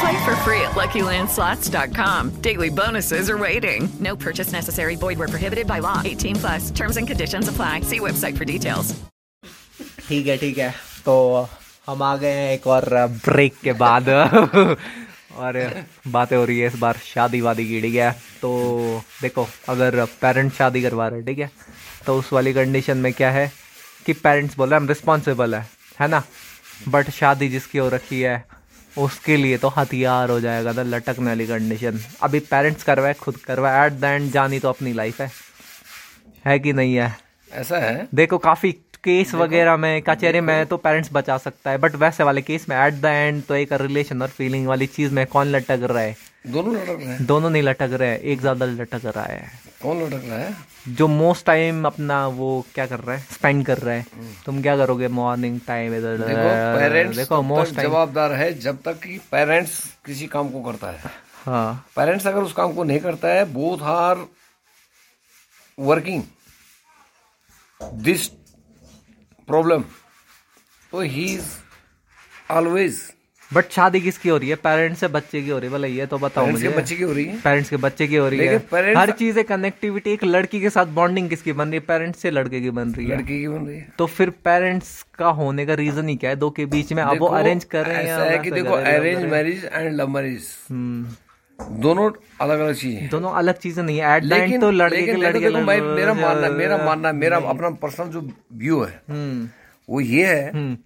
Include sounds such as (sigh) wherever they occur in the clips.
Play for free at LuckyLandSlots.com. Daily bonuses are waiting. No purchase necessary. Void where prohibited by law. 18 plus. Terms and conditions apply. See website for details. ठीक है ठीक है तो हम आ गए हैं एक और ब्रेक के बाद और बातें हो रही है इस बार शादी वादी की ठीक है तो देखो अगर पेरेंट्स शादी करवा रहे हैं ठीक है तो उस वाली कंडीशन में क्या है कि पेरेंट्स बोल रहे हैं हम रिस्पॉन्सिबल है है ना बट शादी जिसकी हो रखी है उसके लिए तो हथियार हो जाएगा था लटकने वाली कंडीशन अभी पेरेंट्स करवाए खुद करवाए। एट द एंड जानी तो अपनी लाइफ है। है कि नहीं है? ऐसा है? देखो काफ़ी केस वगैरह में कचहरी में तो पेरेंट्स बचा सकता है बट वैसे वाले केस में एट द एंड तो एक रिलेशन और फीलिंग वाली चीज़ में कौन लटक रहा है? दोनों लटक रहे हैं। दोनों नहीं लटक रहे हैं एक ज़्यादा लटक रहा है। कौन लटक रहा है? जो मोस्ट टाइम अपना वो क्या कर रहा है स्पेंड कर रहा है। तुम क्या करोगे मॉर्निंग टाइम इधर देखो पेरेंट्स देखो मोस्ट जवाबदार है जब तक कि पेरेंट्स किसी काम को करता है। हाँ। पेरेंट्स अगर उस काम को नहीं करता है both are working this problem तो ही इज़ ऑलवेज बट शादी किसकी हो रही है? पेरेंट्स से बच्चे की हो रही है? भला ये तो बताओ मुझे। बच्चे की हो रही है। पेरेंट्स के बच्चे की हो रही है। parents- हर चीज़ है कनेक्टिविटी एक लड़की के साथ बॉन्डिंग किसकी बन रही है? पेरेंट्स से लड़के की बन रही है। लड़की की बन रही है। तो फिर पेरेंट्स का होने का रीजन ही क्या है? दो के बीच में अब वो अरेंज कर रहे हैं कि देखो arrange marriage and love marriage दोनों अलग अलग चीज़ें दोनों अलग चीज़ें नहीं है। एट लेकिन तो लड़के के लेकिन लड़के देखो भाई मेरा मानना मेरा मानना मेरा अपना पर्सनल जो व्यू है हम्म, वो ये है हम्म,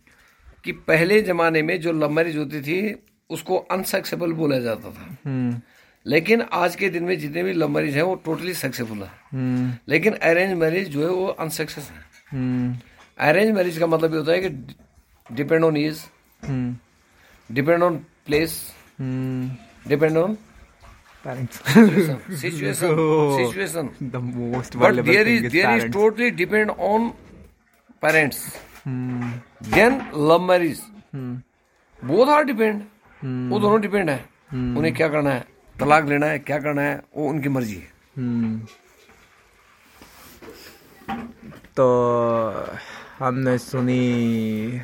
कि पहले जमाने में जो लव मैरिज होती थी उसको अनसक्सेबल बोला जाता था। हम्म, लेकिन आज के दिन में जितने भी लव मैरिज है वो टोटली सक्सेसफुल है। हम्म, लेकिन अरेंज मैरिज जो है वो अनसक्सेस है। हम्म, अरेंज मैरिज का मतलब ये होता है कि depend on age hmm, depend on place hmm, depend on parents. Situation situation (laughs) the most thing is is parents. Hmm, then love marriage both are depend वो दोनों डिपेंड है। उन्हें क्या करना है? तलाक लेना है क्या करना है? वो उनकी मर्ज़ी है। तो हमने सुनी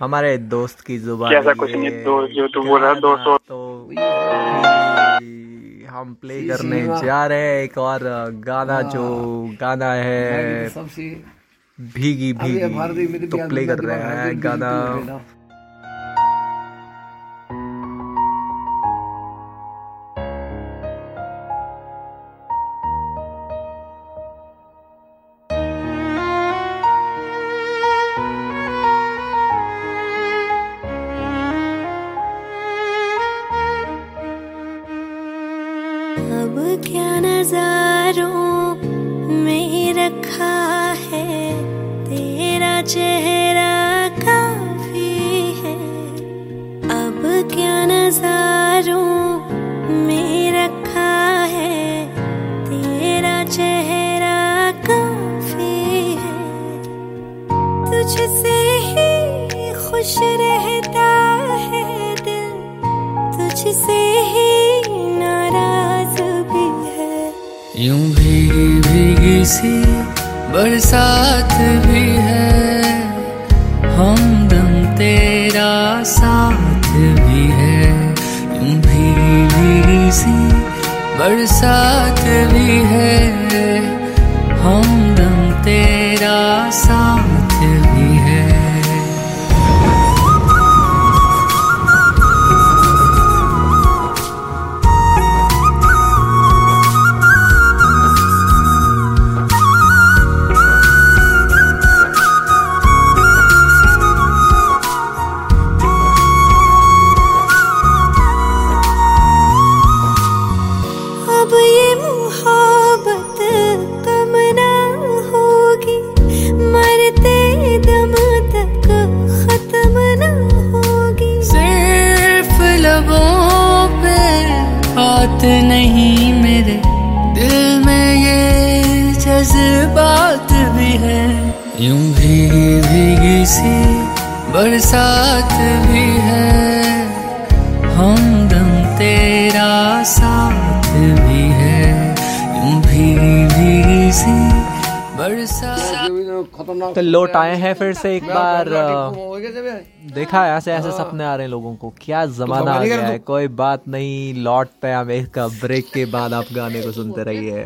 हमारे दोस्त की ज़ुबान कैसा कुछ नहीं, दो- जो तू बोल रहा है, दो सौ- तो हम प्ले करने जा रहे हैं एक और गाना जो गाना है। सबसे भीगी भीगी तो प्ले कर रहे हैं गाना। अब क्या नजारों में रखा चेहरा काफ़ी है। अब क्या नजारों में रखा है? तेरा चेहरा काफ़ी है। तुझसे ही खुश रहता है दिल। तुझसे ही नाराज़ भी है। यूँ भीगी भीगी सी बरसात भी है। साथ भी है यूँ भीगी सी बरसात भी है? हमदम नहीं मेरे दिल में ये जज्बात भी है। यूँ भी भीगी सी बरसात भी है। हम दम तेरा साथ भी है। यूँ भी भीगी सी तो लौट आए हैं फिर से एक बार देखा ऐसे ऐसे सपने आ रहे हैं लोगों को। क्या जमाना आ गया है। कोई बात नहीं लौटते हैं हम इसका ब्रेक के बाद आप गाने को सुनते रहिए।